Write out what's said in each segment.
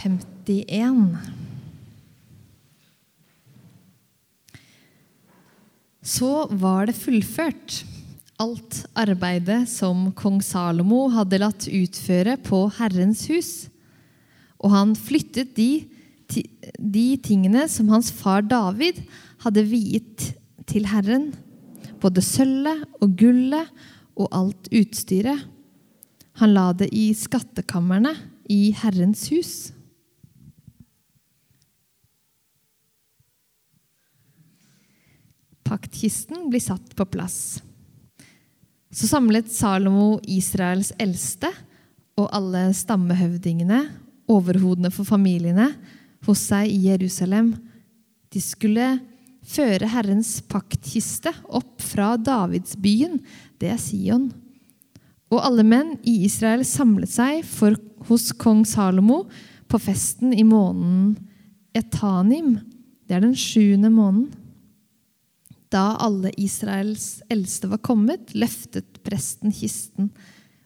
51. Så var det fullført, alt arbeidet som kong Salomo hadde latt utføre på Herrens hus. Og han flyttet de, de tingene som hans far David hadde viet til Herren, både sølvet og gullet og alt utstyret. Han la det i skattkamrene i Herrens hus. Paktkisten blir satt på plass. Så samlet Salomo Israels eldste og alle stammehøvdingene, overhodene for familiene, hos seg i Jerusalem. De skulle føre Herrens paktkiste opp fra Davidsbyen, det er Sion. Og alle menn i Israel samlet seg for, hos kong Salomo på festen i måneden Etanim. Det er den sjuende måneden. Da alle Israels eldste var kommet, løftet presten kisten,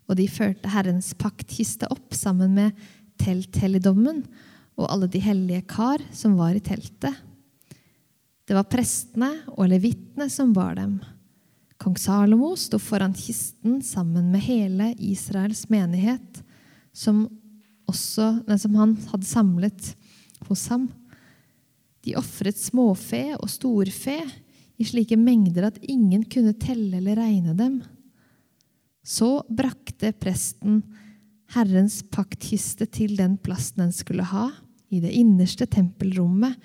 og de førte Herrens paktkiste opp sammen med telthelligdommen og alle de hellige kar som var i teltet. Det var prestene og levittene som bar dem. Kong Salomo sto foran kisten sammen med hele Israels menighet, som, også, som han hadde samlet hos ham. De ofret småfe og storfe i slike mengder at ingen kunne telle eller regne dem. Så brakte presten Herrens paktkiste til den plassen den skulle ha, i det innerste tempelrommet,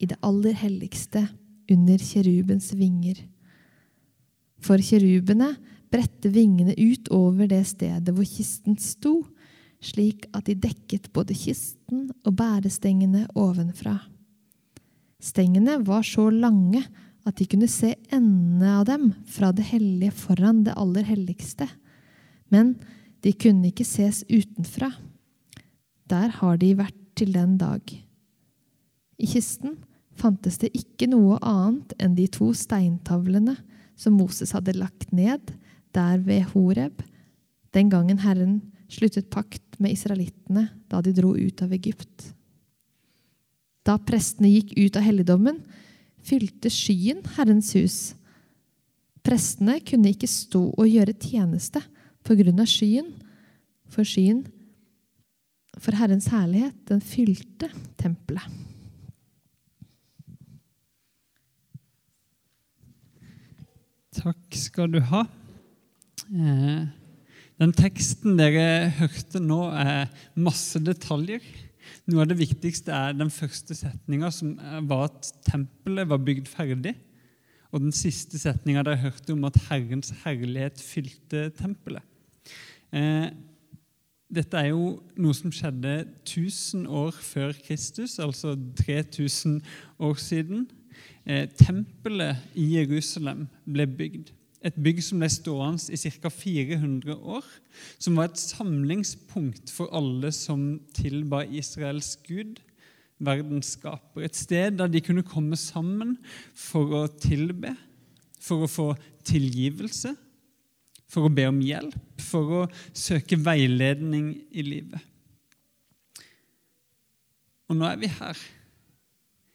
i det aller helligste, under kjerubens vinger. For kjerubene bredte vingene ut over det stedet hvor kisten sto, slik at de dekket både kisten og bærestengene ovenfra. Stengene var så lange at de kunne se endene av dem fra det hellige foran det aller helligste. Men de kunne ikke ses utenfra. Der har de vært til den dag. I kisten fantes det ikke noe annet enn de to steintavlene som Moses hadde lagt ned der ved Horeb, den gangen Herren sluttet pakt med israelittene da de dro ut av Egypt. Da prestene gikk ut av helligdommen, fylte skyen Herrens hus. Prestene kunne ikke stå og gjøre tjeneste på grunn av skyen, for skyen, for Herrens herlighet, den fylte tempelet. Takk skal du ha. Eh, den teksten dere hørte nå, er masse detaljer. Noe av det viktigste er den første setninga, som var at tempelet var bygd ferdig. Og den siste setninga dere hørte om at Herrens herlighet fylte tempelet. Eh, dette er jo noe som skjedde 1000 år før Kristus, altså 3000 år siden. Eh, tempelet i Jerusalem ble bygd. Et bygg som ble stående i ca. 400 år. Som var et samlingspunkt for alle som tilba Israels gud, verdens skaper. Et sted der de kunne komme sammen for å tilbe, for å få tilgivelse, for å be om hjelp, for å søke veiledning i livet. Og nå er vi her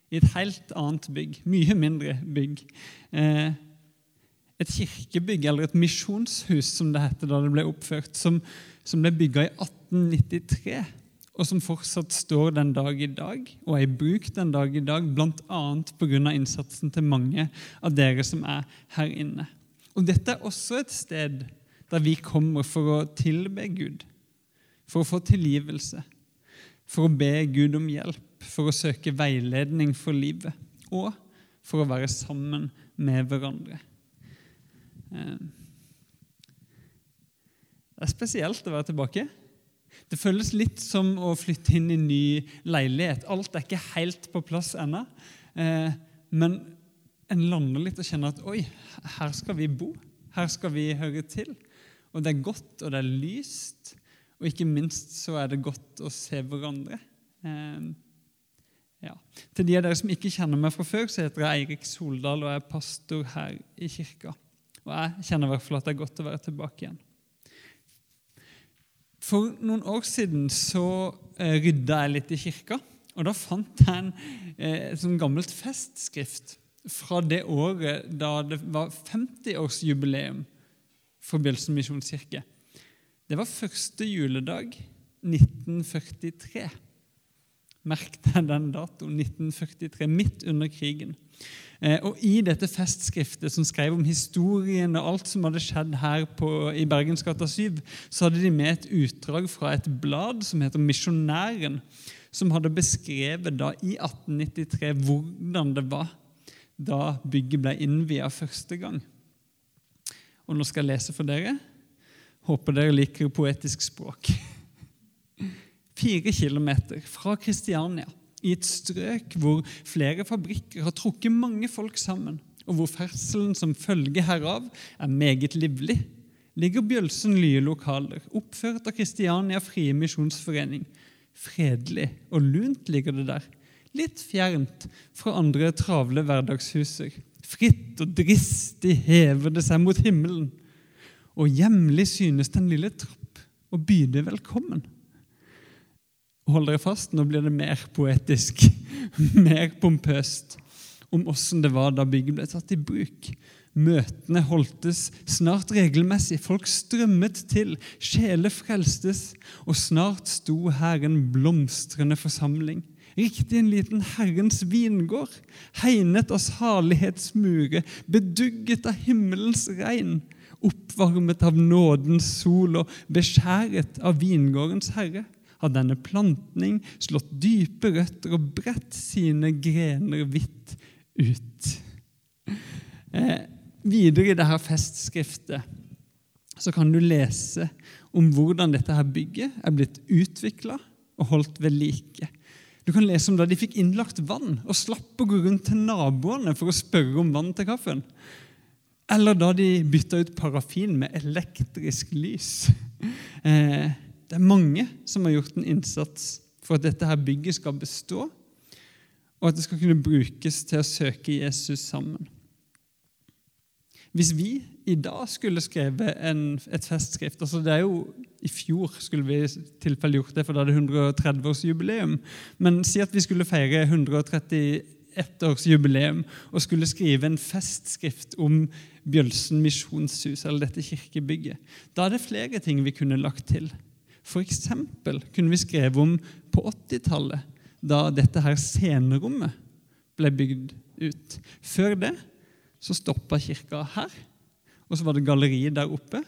i et helt annet bygg, mye mindre bygg. Eh, et kirkebygg, eller et misjonshus, som det heter da det ble oppført, som, som ble bygga i 1893, og som fortsatt står den dag i dag, og er i bruk den dag i dag, bl.a. pga. innsatsen til mange av dere som er her inne. Og Dette er også et sted der vi kommer for å tilbe Gud, for å få tilgivelse, for å be Gud om hjelp for å søke veiledning for livet og for å være sammen med hverandre. Eh, det er spesielt å være tilbake. Det føles litt som å flytte inn i ny leilighet. Alt er ikke helt på plass ennå. Eh, men en lander litt og kjenner at oi, her skal vi bo. Her skal vi høre til. Og det er godt, og det er lyst. Og ikke minst så er det godt å se hverandre. Eh, ja. Til de av dere som ikke kjenner meg fra før, så heter jeg Eirik Soldal og er pastor her i kirka. Og jeg kjenner i hvert fall at det er godt å være tilbake igjen. For noen år siden så eh, rydda jeg litt i kirka, og da fant jeg en sånn gammelt festskrift fra det året da det var 50-årsjubileum for Bjølsen misjonskirke. Det var første juledag 1943. Merk deg den datoen, 1943, midt under krigen. Eh, og I dette festskriftet som skrev om historien og alt som hadde skjedd her på, i Bergensgata 7, så hadde de med et utdrag fra et blad som heter Misjonæren, som hadde beskrevet da i 1893 hvordan det var da bygget ble innvia første gang. Og nå skal jeg lese for dere. Håper dere liker poetisk språk. Fire kilometer fra Kristiania i et strøk hvor flere fabrikker har trukket mange folk sammen, og hvor ferdselen som følge herav er meget livlig, ligger Bjølsen lye lokaler, oppført av Kristiania Frie Misjonsforening. Fredelig og lunt ligger det der, litt fjernt fra andre travle hverdagshuser. Fritt og dristig hever det seg mot himmelen, og hjemlig synes den lille trapp å byde velkommen. Hold dere fast, nå blir det mer poetisk, mer pompøst, om åssen det var da bygget ble tatt i bruk. Møtene holdtes snart regelmessig, folk strømmet til, sjeler frelstes, og snart sto her en blomstrende forsamling. Riktig en liten Herrens vingård, hegnet av salighetsmure, bedugget av himmelens regn, oppvarmet av nådens sol og beskjæret av vingårdens herre har denne plantning slått dype røtter og bredt sine grener vidt ut. Eh, videre i dette festskriftet så kan du lese om hvordan dette her bygget er blitt utvikla og holdt ved like. Du kan lese om da de fikk innlagt vann og slapp å gå rundt til naboene for å spørre om vann til kaffen. Eller da de bytta ut parafin med elektrisk lys. Eh, det er mange som har gjort en innsats for at dette her bygget skal bestå, og at det skal kunne brukes til å søke Jesus sammen. Hvis vi i dag skulle skrevet en, et festskrift altså det er jo I fjor skulle vi i tilfelle gjort det, for da er det 130-årsjubileum. Men si at vi skulle feire 131-årsjubileum og skulle skrive en festskrift om Bjølsen misjonshus, eller dette kirkebygget. Da er det flere ting vi kunne lagt til. F.eks. kunne vi skrevet om på 80-tallet, da dette her scenerommet ble bygd ut. Før det så stoppa kirka her, og så var det galleri der oppe.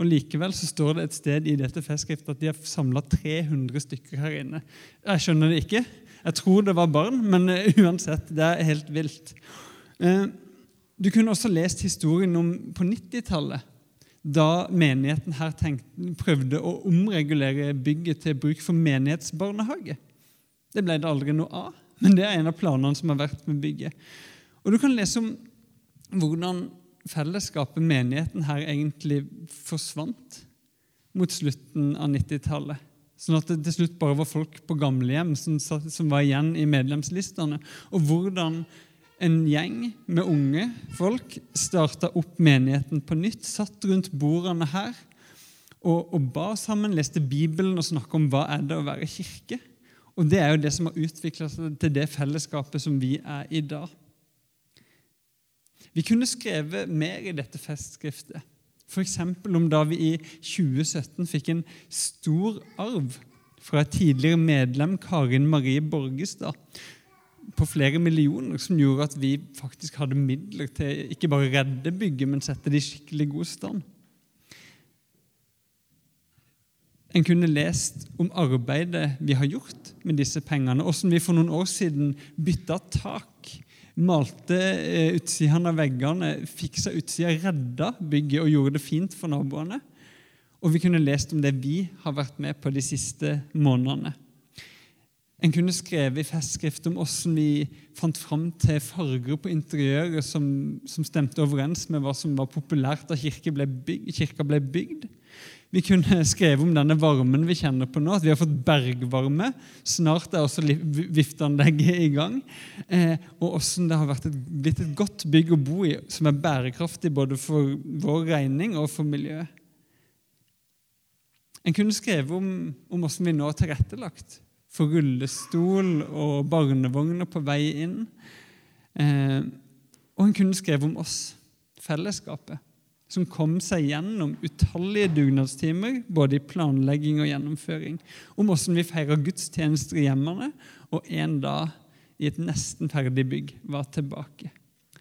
Og Likevel så står det et sted i dette festskriftet at de har samla 300 stykker her inne. Jeg skjønner det ikke. Jeg tror det var barn, men eh, uansett, det er helt vilt. Eh, du kunne også lest historien om på 90-tallet da menigheten her tenkte, prøvde å omregulere bygget til bruk for menighetsbarnehage. Det ble det aldri noe av, men det er en av planene som har vært med bygget. Og Du kan lese om hvordan fellesskapet, menigheten her, egentlig forsvant mot slutten av 90-tallet. Sånn at det til slutt bare var folk på gamlehjem som, som var igjen i medlemslistene. Og hvordan en gjeng med unge folk starta opp menigheten på nytt, satt rundt bordene her og, og ba sammen, leste Bibelen og snakka om hva er det å være kirke. Og Det er jo det som har utvikla seg til det fellesskapet som vi er i dag. Vi kunne skrevet mer i dette festskriftet. F.eks. om da vi i 2017 fikk en stor arv fra et tidligere medlem, Karin Marie Borgestad, på flere millioner som gjorde at vi faktisk hadde midler til ikke bare redde bygget, men sette det i skikkelig god stand. En kunne lest om arbeidet vi har gjort med disse pengene. Hvordan vi for noen år siden bytta tak, malte eh, utsiden av veggene, fiksa utsida, redda bygget og gjorde det fint for naboene. Og vi kunne lest om det vi har vært med på de siste månedene. En kunne skrevet i festskrift om hvordan vi fant fram til farger på interiøret som, som, stemte overens med hva som var populært da kirka ble, bygd, kirka ble bygd. Vi kunne skrevet om denne varmen vi kjenner på nå, at vi har fått bergvarme. Snart er også vifteanlegget i gang. Eh, og hvordan det har et, blitt et godt bygg å bo i, som er bærekraftig både for vår regning og for miljøet. En kunne skrevet om, om hvordan vi nå har tilrettelagt for rullestol og barnevogner på vei inn. Eh, og hun kunne skrevet om oss, fellesskapet, som kom seg gjennom utallige dugnadstimer, både i planlegging og gjennomføring, om hvordan vi feira gudstjenester i hjemmene, og en dag i et nesten ferdig bygg var tilbake.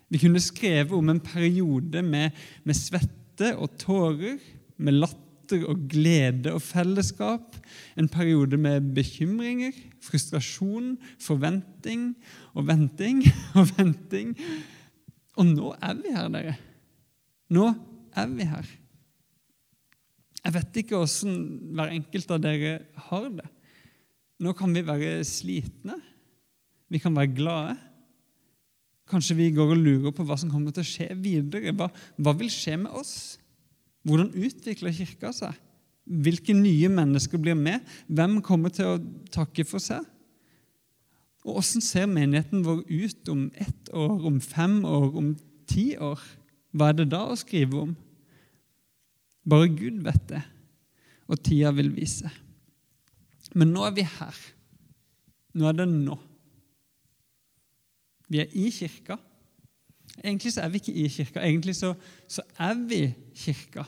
Vi kunne skrevet om en periode med, med svette og tårer, med latter og glede og fellesskap. En periode med bekymringer, frustrasjon, forventing og venting og venting. Og nå er vi her, dere. Nå er vi her. Jeg vet ikke åssen hver enkelt av dere har det. Nå kan vi være slitne. Vi kan være glade. Kanskje vi går og lurer på hva som kommer til å skje videre. Hva, hva vil skje med oss? Hvordan utvikler Kirka seg? Hvilke nye mennesker blir med? Hvem kommer til å takke for seg? Og Hvordan ser menigheten vår ut om ett år, om fem år, om ti år? Hva er det da å skrive om? Bare Gud vet det, og tida vil vise. Men nå er vi her. Nå er det nå. Vi er i kirka. Egentlig så er vi ikke i kirka. Egentlig så, så er vi kirka.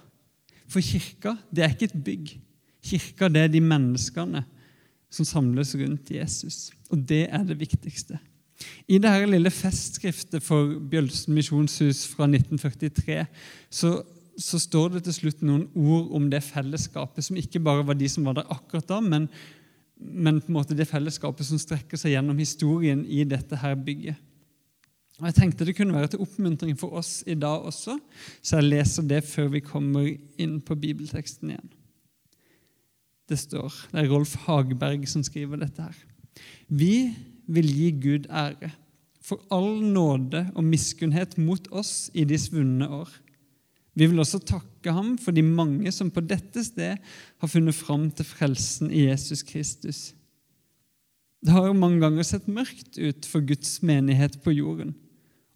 For kirka det er ikke et bygg. Kirka det er de menneskene som samles rundt Jesus. Og det er det viktigste. I det lille festskriftet for Bjølsen misjonshus fra 1943 så, så, står det til slutt noen ord om det fellesskapet, som ikke bare var de som var der akkurat da, men, men på en måte det fellesskapet som strekker seg gjennom historien i dette her bygget. Og Jeg tenkte det kunne være til oppmuntring for oss i dag også, så jeg leser det før vi kommer inn på bibelteksten igjen. Det står, det er Rolf Hageberg som skriver dette her. Vi vil gi Gud ære for all nåde og miskunnhet mot oss i de svunne år. Vi vil også takke ham for de mange som på dette sted har funnet fram til frelsen i Jesus Kristus. Det har jo mange ganger sett mørkt ut for Guds menighet på jorden.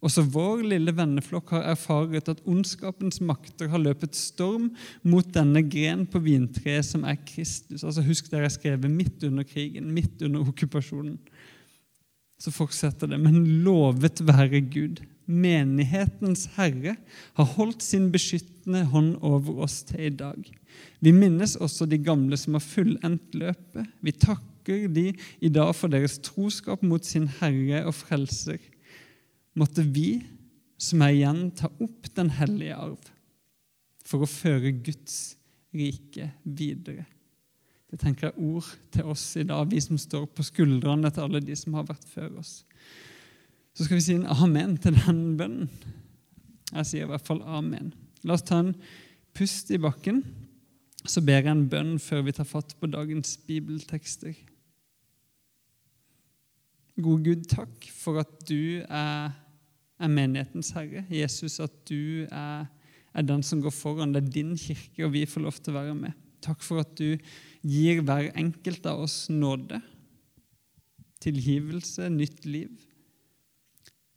Også vår lille venneflokk har erfaret at ondskapens makter har løpet storm mot denne gren på vintreet som er Kristus. Altså Husk der jeg skrevet midt under krigen, midt under okkupasjonen. Så fortsetter det. Men lovet være Gud, menighetens Herre, har holdt sin beskyttende hånd over oss til i dag. Vi minnes også de gamle som har fullendt løpet. Vi takker de i dag for deres troskap mot sin Herre og Frelser måtte vi som er igjen, ta opp den hellige arv for å føre Guds rike videre. Det tenker jeg ord til oss i dag, vi som står på skuldrene til alle de som har vært før oss. Så skal vi si en amen til den bønnen. Jeg sier i hvert fall amen. La oss ta en pust i bakken. Så ber jeg en bønn før vi tar fatt på dagens bibeltekster. Gode Gud, takk for at du er er menighetens herre. Jesus, at du er, er, den som går foran. Det er din kirke, og vi får lov til å være med. Takk for at du gir hver enkelt av oss nåde, tilgivelse, nytt liv.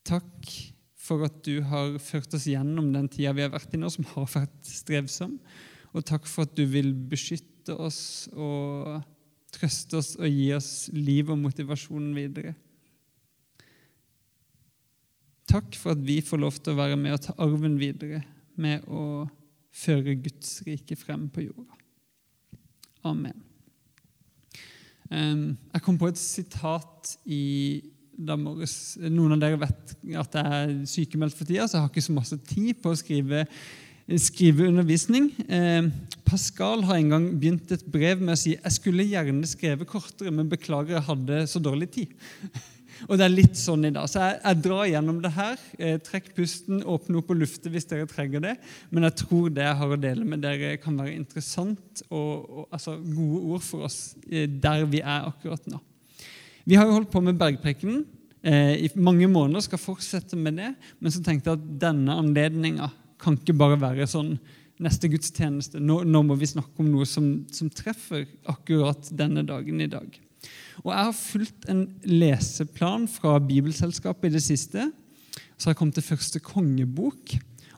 Takk for at du har ført oss gjennom den tida vi har vært i nå, som har vært strevsom. Og takk for at du vil beskytte oss og trøste oss og gi oss liv og motivasjon videre. Takk for at vi får lov til å være med og ta arven videre med å føre Guds rike frem på jorda. Amen. Jeg kom på et sitat i dag morges. Noen av dere vet at jeg er sykemeldt for tida, så jeg har ikke så masse tid på å skrive, skrive undervisning. Pascal har en gang begynt et brev med å si jeg skulle gjerne skrevet kortere, men beklager, jeg hadde så dårlig tid. Og det er litt sånn i dag. Så jeg, jeg drar gjennom det her. Eh, trekk pusten, åpne opp og lufte hvis dere trenger det. Men jeg tror det jeg har å dele med dere, kan være interessant og, og altså, gode ord for oss eh, der vi er akkurat nå. Vi har jo holdt på med bergprekenen eh, i mange måneder, skal fortsette med det. Men så tenkte jeg at denne anledninga kan ikke bare være sånn neste gudstjeneste. Nå, nå må vi snakke om noe som, som treffer akkurat denne dagen i dag. Og Jeg har fulgt en leseplan fra Bibelselskapet i det siste. Så har jeg kommet til første kongebok.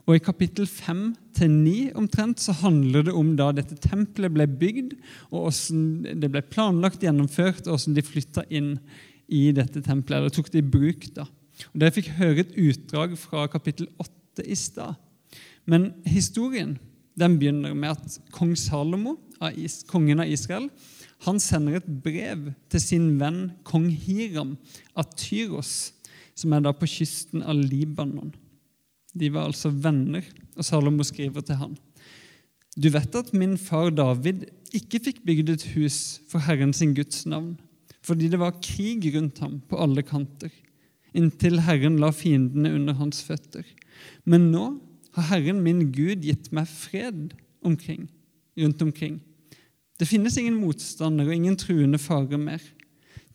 Og I kapittel 5-9 omtrent så handler det om da dette tempelet ble bygd, og hvordan det ble planlagt gjennomført, og hvordan de flytta inn i dette tempelet, eller tok det i bruk. da. Og Dere fikk høre et utdrag fra kapittel 8 i stad. Men historien den begynner med at kong Salomo, kongen av Israel, han sender et brev til sin venn kong Hiram av Tyros, som er da på kysten av Libanon. De var altså venner, og Salomo skriver til han. Du vet at min far David ikke fikk bygd et hus for Herren sin Guds navn, fordi det var krig rundt ham på alle kanter, inntil Herren la fiendene under hans føtter. Men nå har Herren min Gud gitt meg fred omkring, rundt omkring. Det finnes ingen motstander og ingen truende fare mer.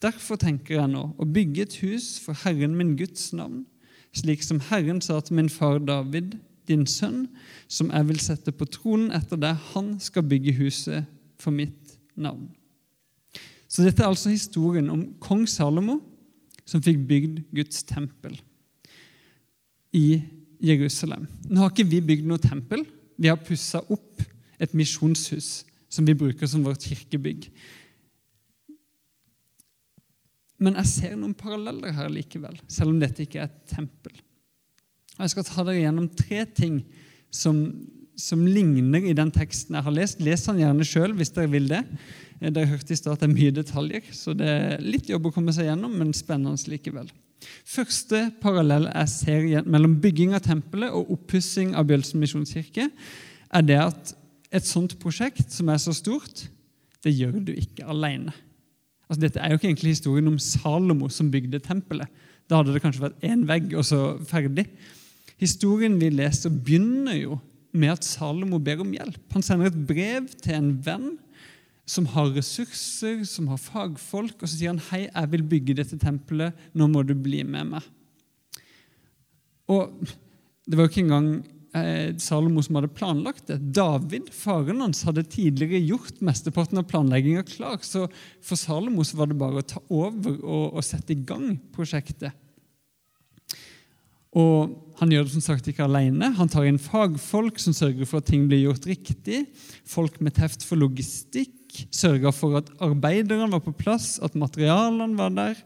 Derfor tenker jeg nå å bygge et hus for Herren min Guds navn, slik som Herren sa til min far David, din sønn, som jeg vil sette på tronen etter deg, han skal bygge huset for mitt navn. Så dette er altså historien om kong Salomo som fikk bygd Guds tempel i Jerusalem. Nå har ikke vi bygd noe tempel. Vi har pussa opp et misjonshus som vi bruker som vårt kirkebygg. Men jeg ser noen paralleller her likevel, selv om dette ikke er et tempel. Jeg skal ta dere gjennom tre ting som, som ligner i den teksten jeg har lest. Les den gjerne sjøl hvis dere vil det. Dere hørte i stad at det er mye detaljer, så det er litt jobb å komme seg gjennom, men spennende likevel. Første parallell jeg ser mellom bygging av tempelet og oppussing av Bjølsen misjonskirke, er det at et sånt prosjekt som er så stort, det gjør du ikke alene. Altså, dette er jo ikke egentlig historien om Salomo som bygde tempelet. Da hadde det kanskje vært én vegg, og så ferdig. Historien vi leser, begynner jo med at Salomo ber om hjelp. Han sender et brev til en venn som har ressurser, som har fagfolk, og så sier han hei, jeg vil bygge dette tempelet, nå må du bli med meg. Og det var jo ikke engang Salomo som hadde planlagt det. David, faren hans, hadde tidligere gjort mesteparten av planlegginga klar. Så for Salomo så var det bare å ta over og, og sette i gang prosjektet. Og Han gjør det som sagt ikke alene. Han tar inn fagfolk som sørger for at ting blir gjort riktig. Folk med teft for logistikk. Sørger for at arbeiderne var på plass, at materialene var der,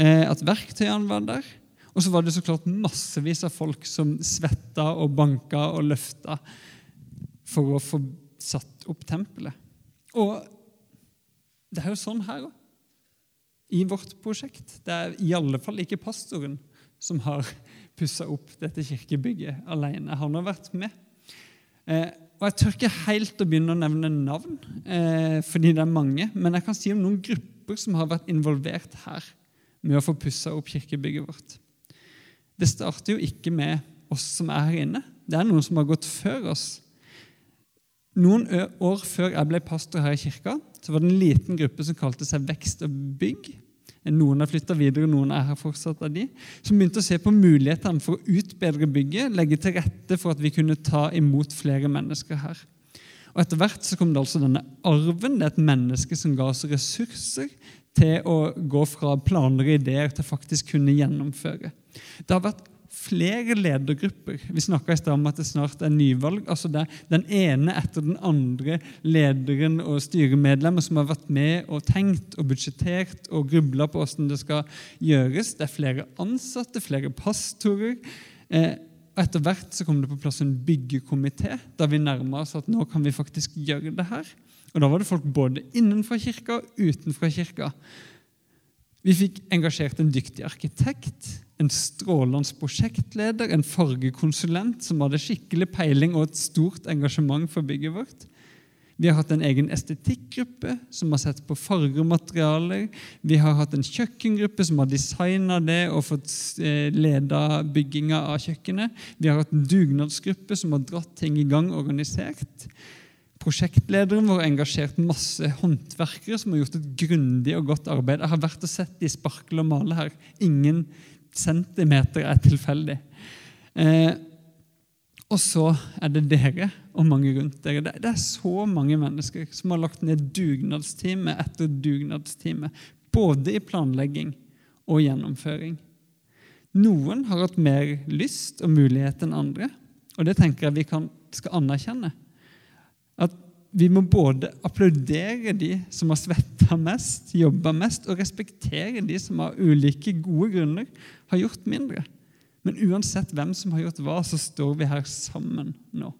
eh, at verktøyene var der. Og så var det så klart massevis av folk som svetta og banka og løfta for å få satt opp tempelet. Og det er jo sånn her òg. I vårt prosjekt. Det er i alle fall ikke pastoren som har pussa opp dette kirkebygget alene. Han har vært med. Eh, og Jeg tør ikke helt å begynne å nevne navn, eh, fordi det er mange, men jeg kan si om noen grupper som har vært involvert her med å få pussa opp kirkebygget vårt. Det starter jo ikke med oss som er her inne. Det er noen som har gått før oss. Noen år før jeg ble pastor her i kirka, så var det en liten gruppe som kalte seg Vekst og bygg. Noen har flytta videre, noen er her fortsatt av de, som begynte å se på mulighetene for å utbedre bygget, legge til rette for at vi kunne ta imot flere mennesker her. Og Etter hvert så kom det altså denne arven. Det er et menneske som ga oss ressurser til å gå fra planer og ideer til faktisk kunne gjennomføre. Det har vært flere ledergrupper. Vi snakka i stad om at det snart er nyvalg. altså det er Den ene etter den andre lederen og styremedlemmer som har vært med og tenkt og budsjettert og grubla på hvordan det skal gjøres. Det er flere ansatte, flere pastorer. Eh, etter hvert så kom det på plass en byggekomité da vi nærma oss at nå kan vi faktisk gjøre det her. Og Da var det folk både innenfor kirka og utenfor kirka. Vi fikk engasjert en dyktig arkitekt, en strålende prosjektleder, en fargekonsulent som hadde skikkelig peiling og et stort engasjement for bygget vårt. Vi har hatt en egen estetikkgruppe som har sett på farger og materialer. Vi har hatt en kjøkkengruppe som har designa det og fått eh, leda bygginga av kjøkkenet. Vi har hatt en dugnadsgruppe som har dratt ting i gang organisert. Prosjektlederen vår har engasjert masse håndverkere som har gjort et grundig og godt arbeid. Jeg har vært og sett de sparkle og male her. Ingen centimeter er tilfeldig. Eh, og så er det dere og mange rundt dere. Det, det er så mange mennesker som har lagt ned dugnadstime etter dugnadstime. Både i planlegging og gjennomføring. Noen har hatt mer lyst og mulighet enn andre. Og det tenker jeg vi kan, skal anerkjenne. At vi må både applaudere de som har svetta mest, jobba mest, og respektere de som av ulike gode grunner har gjort mindre. Men uansett hvem som har gjort hva, så står vi her sammen nå.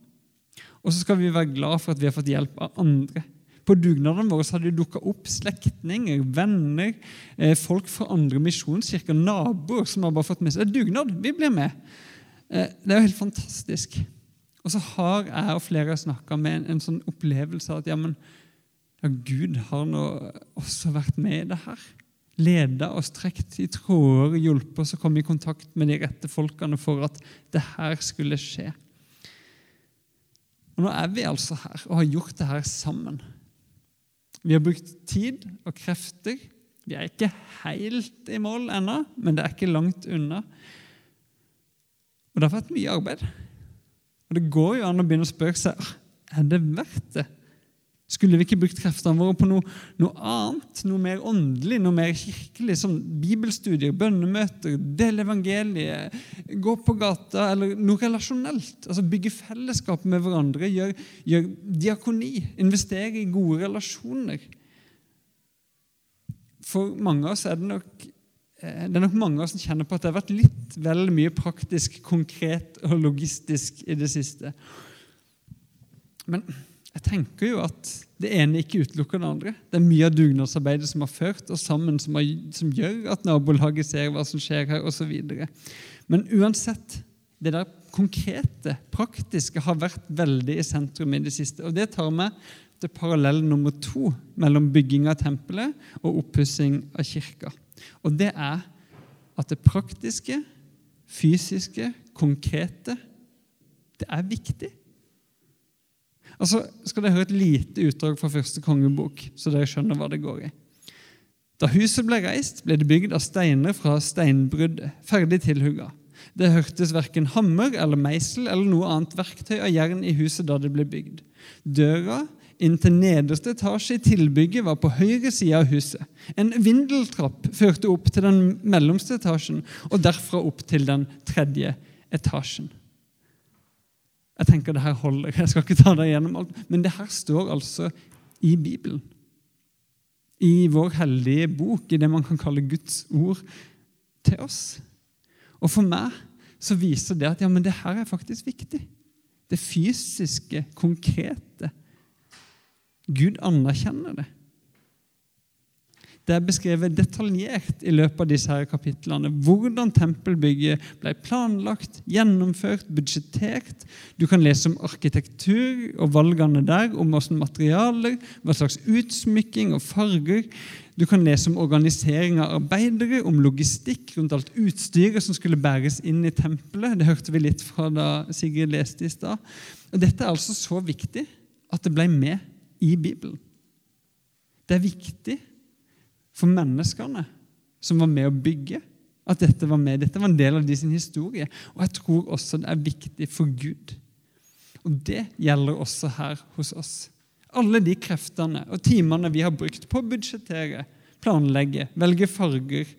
Og så skal vi være glad for at vi har fått hjelp av andre. På dugnadene våre har det dukka opp slektninger, venner, eh, folk fra andre misjonskirker, naboer som har bare fått med seg dugnad. Vi blir med. Eh, det er jo helt fantastisk. Og så har jeg og flere snakka med en, en, sånn opplevelse av at ja, men, ja, Gud har nå også vært med i det her. Leda oss, trukket i tråder, hjulpet oss å komme i kontakt med de rette folkene for at det her skulle skje. Og Nå er vi altså her og har gjort det her sammen. Vi har brukt tid og krefter. Vi er ikke helt i mål ennå, men det er ikke langt unna. Og det har vært mye arbeid. Og Det går jo an å begynne å spørre seg «Ah, er det verdt det. Skulle vi ikke brukt kreftene våre på noe, noe, annet, noe mer åndelig, noe mer kirkelig, som bibelstudier, bønnemøter, dele evangeliet, gå på gata, eller noe relasjonelt? Altså Bygge fellesskap med hverandre, gjøre gjør diakoni, investere i gode relasjoner. For mange av oss er det nok det er nok mange av oss som kjenner på at det har vært litt vel mye praktisk, konkret og logistisk i det siste. Men jeg tenker jo at det ene ikke utelukker det andre. Det er mye av dugnadsarbeidet som har ført oss sammen, som, har, som gjør at nabolaget ser hva som skjer her, osv. Men uansett, det der konkrete, praktiske, har vært veldig i sentrum i det siste. Og det tar meg til parallell nummer to mellom bygging av tempelet og oppussing av kirka. Og det er at det praktiske, fysiske, konkrete, det er viktig. Altså, skal dere høre et lite utdrag fra første kongebok, så dere skjønner hva det går i. Da huset ble reist, ble det bygd av steiner fra steinbruddet, ferdig tilhugga. Det hørtes verken hammer eller meisel eller noe annet verktøy av jern i huset da det ble bygd. Døra inn til nederste etasje i tilbygget var på høyre side av huset. En vindeltrapp førte opp til den mellomste etasjen og derfra opp til den tredje etasjen. Jeg tenker det her holder. Jeg skal ikke ta det gjennom alt. Men det her står altså i Bibelen. I vår hellige bok, i det man kan kalle Guds ord til oss. Og for meg så viser det at ja, men det her er faktisk viktig. Det fysiske, konkrete, Gud anerkjenner det. Det er beskrevet detaljert i løpet av disse her kapitlene hvordan tempelbygget ble planlagt, gjennomført, budsjettert. Du kan lese om arkitektur og valgene der, om hvilke materialer, hva slags utsmykking og farger. Du kan lese om organisering av arbeidere, om logistikk rundt alt utstyret som skulle bæres inn i tempelet. Det hørte vi litt fra da Sigrid leste i stad. Dette er altså så viktig at det ble med i Bibelen. Det er viktig for menneskene som var med å bygge, at dette var med. Dette var en del av de sin historie. Og jeg tror også det er viktig for Gud. Og det gjelder også her hos oss. Alle de kreftene og timene vi har brukt på å budsjettere, planlegge, velge farger,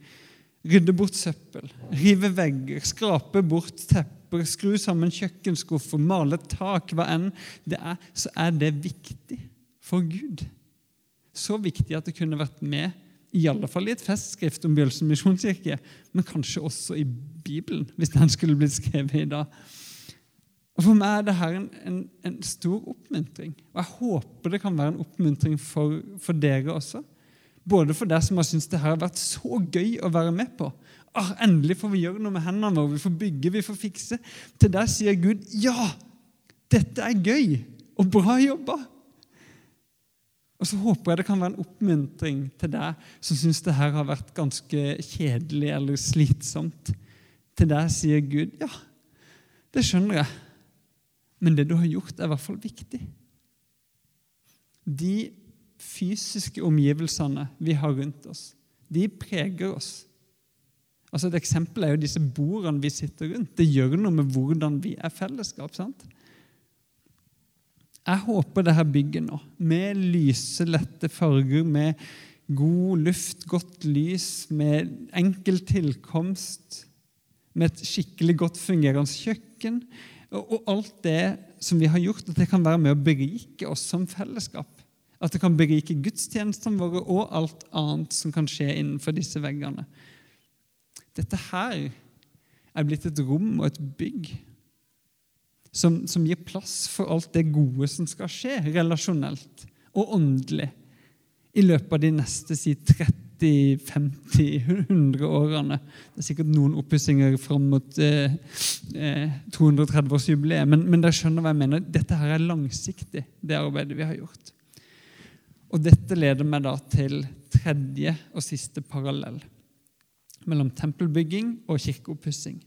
rydde bort søppel, rive vegger, skrape bort tepper, skru sammen kjøkkenskuffer, male tak, hva enn det er, så er det viktig for Gud. Så viktig at det kunne vært med i alle fall i et festskrift om Bjølsen misjonskirke, men kanskje også i Bibelen, hvis den skulle blitt skrevet i dag. Og For meg er dette en, en, en, stor oppmuntring. Og jeg håper det kan være en oppmuntring for, for dere også. Både for dere som har syntes det har vært så gøy å være med på. Ah, endelig får vi gjøre noe med hendene våre, vi får bygge, vi får fikse. Til der sier Gud ja, dette er gøy og bra jobba. Og så håper jeg det kan være en oppmuntring til deg som syns det her har vært ganske kjedelig eller slitsomt. Til deg sier Gud ja, det skjønner jeg, men det du har gjort, er i hvert fall viktig. De fysiske omgivelsene vi har rundt oss, de preger oss. Altså Et eksempel er jo disse bordene vi sitter rundt. Det gjør noe med hvordan vi er fellesskap. sant? Jeg håper det her bygget nå, med lyse, lette farger, med god luft, godt lys, med enkel tilkomst, med et skikkelig godt fungerende kjøkken, og alt det som vi har gjort, at det kan være med å berike oss som fellesskap. At det kan berike gudstjenestene våre og alt annet som kan skje innenfor disse veggene. Dette her er blitt et rom og et bygg som, som gir plass for alt det gode som skal skje relasjonelt og åndelig i løpet av de neste si 30, 50, 100 årene. Det er sikkert noen oppussinger fram mot eh, eh, 230-årsjubileet, men, men dere skjønner hva jeg mener. Dette her er langsiktig, det arbeidet vi har gjort. Og dette leder meg da til tredje og siste parallell mellom tempelbygging og kirkeoppussing.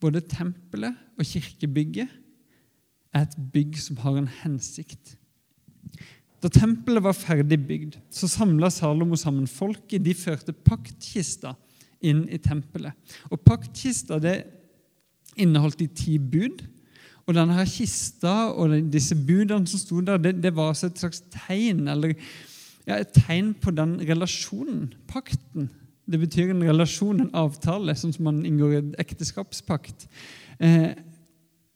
Både tempelet og kirkebygget er et bygg som har en hensikt. Da tempelet var ferdig bygd, så samla Salomo sammen folket. De førte paktkista inn i tempelet. Og Paktkista det inneholdt de ti bud. Og denne her kista og disse budene som sto der, det, det var altså et slags tegn eller ja, et tegn på den relasjonen, pakten. Det betyr en relasjon, en avtale, sånn som man inngår i en ekteskapspakt, eh,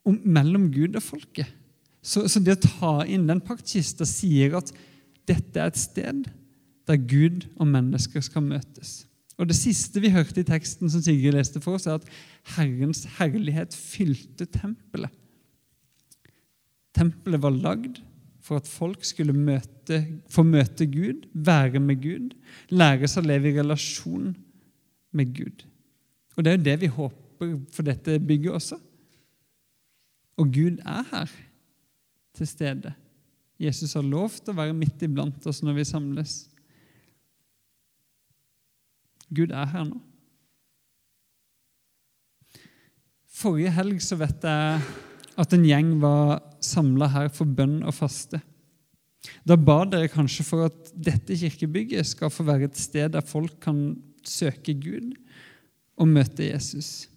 mellom Gud og folket. Så, så, det å ta inn den paktkista sier at dette er et sted der Gud og mennesker skal møtes. Og Det siste vi hørte i teksten som Sigrid leste for oss, er at Herrens herlighet fylte tempelet. Tempelet var lagd for at folk skulle møte, få møte Gud, være med Gud, lære seg å leve i relasjon med Gud. Og Det er jo det vi håper for dette bygget også. Og Gud er her til stede. Jesus har lovt å være midt iblant oss når vi samles. Gud er her nå. Forrige helg så vet jeg at en gjeng var samla her for bønn og faste. Da ba dere kanskje for at dette kirkebygget skal få være et sted der folk kan søke Gud og møte Jesus.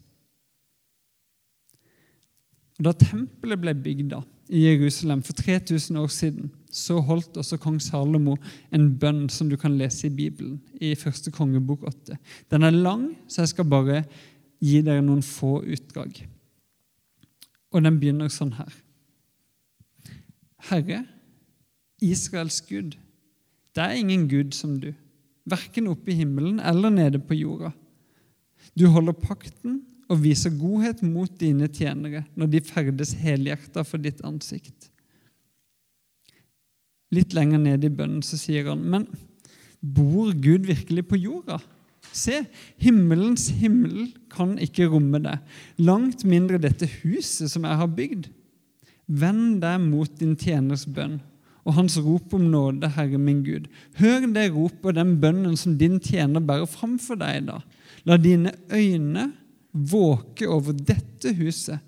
Da tempelet ble bygd, da, i Jerusalem for 3000 år siden, så holdt også kong Salomo en bønn som du kan lese i Bibelen, i første kongebok 8. Den er lang, så jeg skal bare gi dere noen få utdrag. Og den begynner sånn her. Herre, Israels Gud, det er ingen Gud som du, verken oppe i himmelen eller nede på jorda. Du holder pakten og viser godhet mot dine tjenere når de ferdes helhjerta for ditt ansikt. Litt lenger nede i bønnen så sier han, men bor Gud virkelig på jorda? Se, himmelens himmel kan ikke romme det, langt mindre dette huset som jeg har bygd. Vend deg mot din tjeners bønn og hans rop om nåde, Herre min Gud. Hør det ropet og den bønnen som din tjener bærer fram for deg da. La dine øyne våke over dette huset,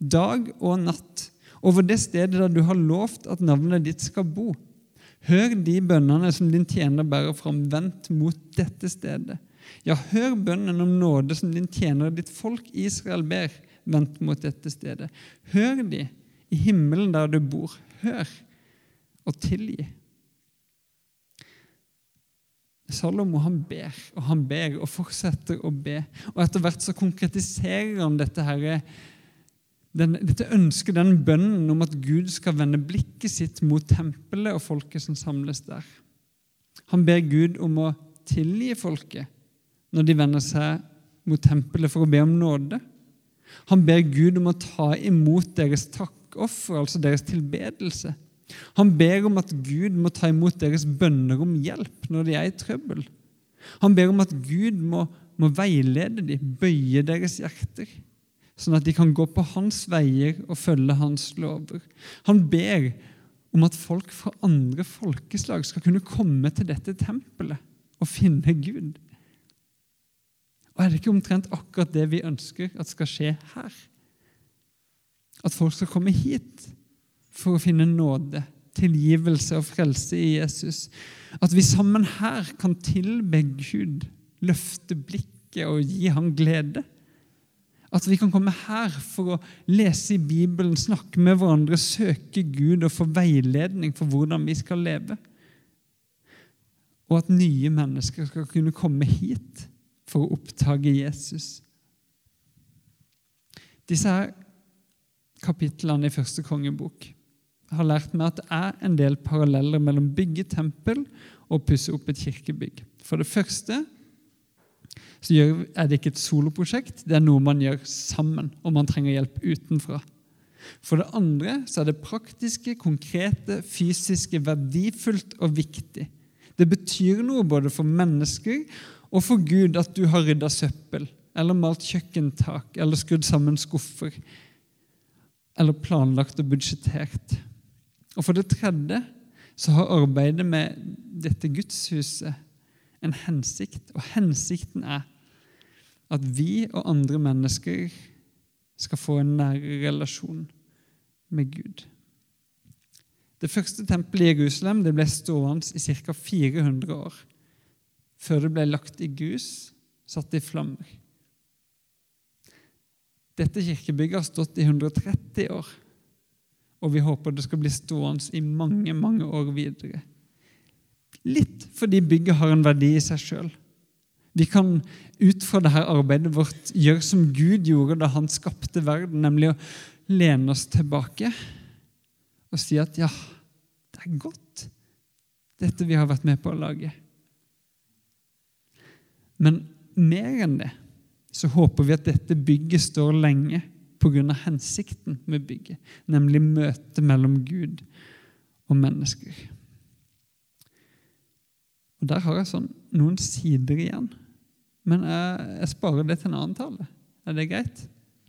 dag og natt, over det stedet der du har lovt at navnet ditt skal bo. Hør de bønnene som din tjener bærer fram, vendt mot dette stedet. Ja, hør bønnen om nåde som din tjener, ditt folk Israel, ber, vendt mot dette stedet. Hør de i himmelen der du bor. Hør og tilgi. Salomo han ber og han ber og fortsetter å be. Og Etter hvert så konkretiserer han dette, her, den, dette ønsket, den bønnen om at Gud skal vende blikket sitt mot tempelet og folket som samles der. Han ber Gud om å tilgi folket når de vender seg mot tempelet for å be om nåde. Han ber Gud om å ta imot deres takkoffer, altså deres tilbedelse. Han ber om at Gud må ta imot deres bønner om hjelp når de er i trøbbel. Han ber om at Gud må, må veilede dem, bøye deres hjerter, sånn at de kan gå på hans veier og følge hans lover. Han ber om at folk fra andre folkeslag skal kunne komme til dette tempelet og finne Gud. Er det ikke omtrent akkurat det vi ønsker at skal skje her? At folk skal komme hit for å finne nåde, tilgivelse og frelse i Jesus. At vi sammen her kan tilbe Gud, løfte blikket og gi ham glede. At vi kan komme her for å lese i Bibelen, snakke med hverandre, søke Gud og få veiledning for hvordan vi skal leve. Og at nye mennesker skal kunne komme hit for å oppdage Jesus. Disse her kapitlene i første kongebok har lært meg at det er en del paralleller mellom bygge tempel og pusse opp et kirkebygg. For det første så er det ikke et soloprosjekt, det er noe man gjør sammen, og man trenger hjelp utenfra. For det andre så er det praktiske, konkrete, fysiske, verdifullt og viktig. Det betyr noe både for mennesker og for Gud at du har rydda søppel, eller malt kjøkkentak, eller skrudd sammen skuffer, eller planlagt og budsjettert. Og for det tredje så har arbeidet med dette gudshuset en hensikt, og hensikten er at vi og andre mennesker skal få en nærere relasjon med Gud. Det første tempelet i Jerusalem det ble stående i ca. 400 år, før det ble lagt i gus, satt i flammer. Dette kirkebygget har stått i 130 år, og vi håper det skal bli stående i mange, mange år videre. Litt fordi bygget har en verdi i seg sjøl. Vi kan ut fra dette arbeidet vårt gjøre som Gud gjorde da han skapte verden, nemlig å lene oss tilbake og si at ja, det er godt, dette vi har vært med på å lage. Men mer enn det så håper vi at dette bygget står lenge pga. hensikten med bygget, nemlig møtet mellom Gud og mennesker. Og Der har jeg sånn noen sider igjen, men jeg, jeg sparer det til en annen tale. Er det greit?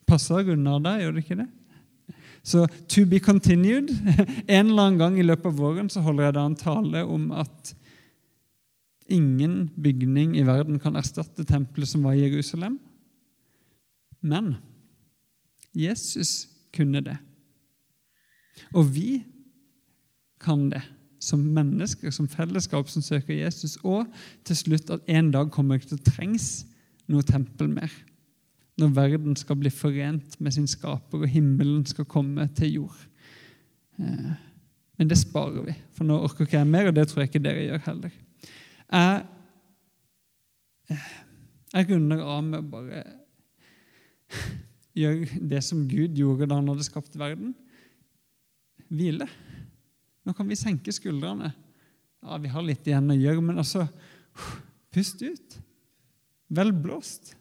Passer jeg unna deg, gjør det ikke det? Så to be continued. En eller annen gang i løpet av våren så holder jeg da en tale om at ingen bygning i verden kan erstatte tempelet som var i Jerusalem. Men Jesus kunne det. Og vi kan det som mennesker, som fellesskap som søker Jesus. Og til slutt at en dag kommer det til å trengs noe tempel mer. Når verden skal bli forent med sin skaper, og himmelen skal komme til jord. Eh, men det sparer vi, for nå orker ikke jeg mer, og det tror jeg ikke dere gjør heller. Jeg, jeg runder av med å bare gjøre det som Gud gjorde da han hadde skapt verden. Hvile. Nå kan vi senke skuldrene. Ja, Vi har litt igjen å gjøre, men altså Pust ut. Vel blåst.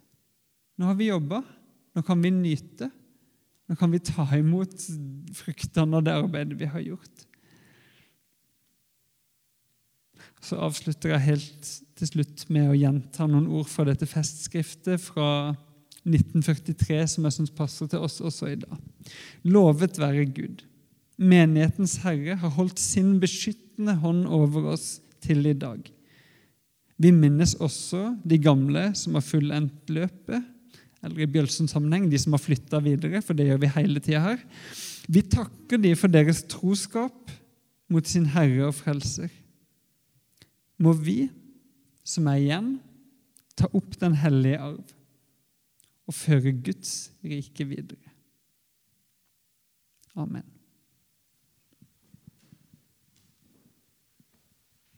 Nå har vi jobba. Nå kan vi nyte. Nå kan vi ta imot fruktene av det arbeidet vi har gjort. Så avslutter jeg helt til slutt med å gjenta noen ord fra dette festskriftet fra 1943 som jeg syns passer til oss også i dag. Lovet være Gud menighetens herre har holdt sin beskyttende hånd over oss til i dag. Vi minnes også de gamle som har fullendt løpet, eller i Bjølsens sammenheng de som har flytta videre, for det gjør vi hele tida her. Vi takker de for deres troskap mot sin Herre og Frelser. Må vi, som er igjen, ta opp den hellige arv og føre Guds rike videre. Amen.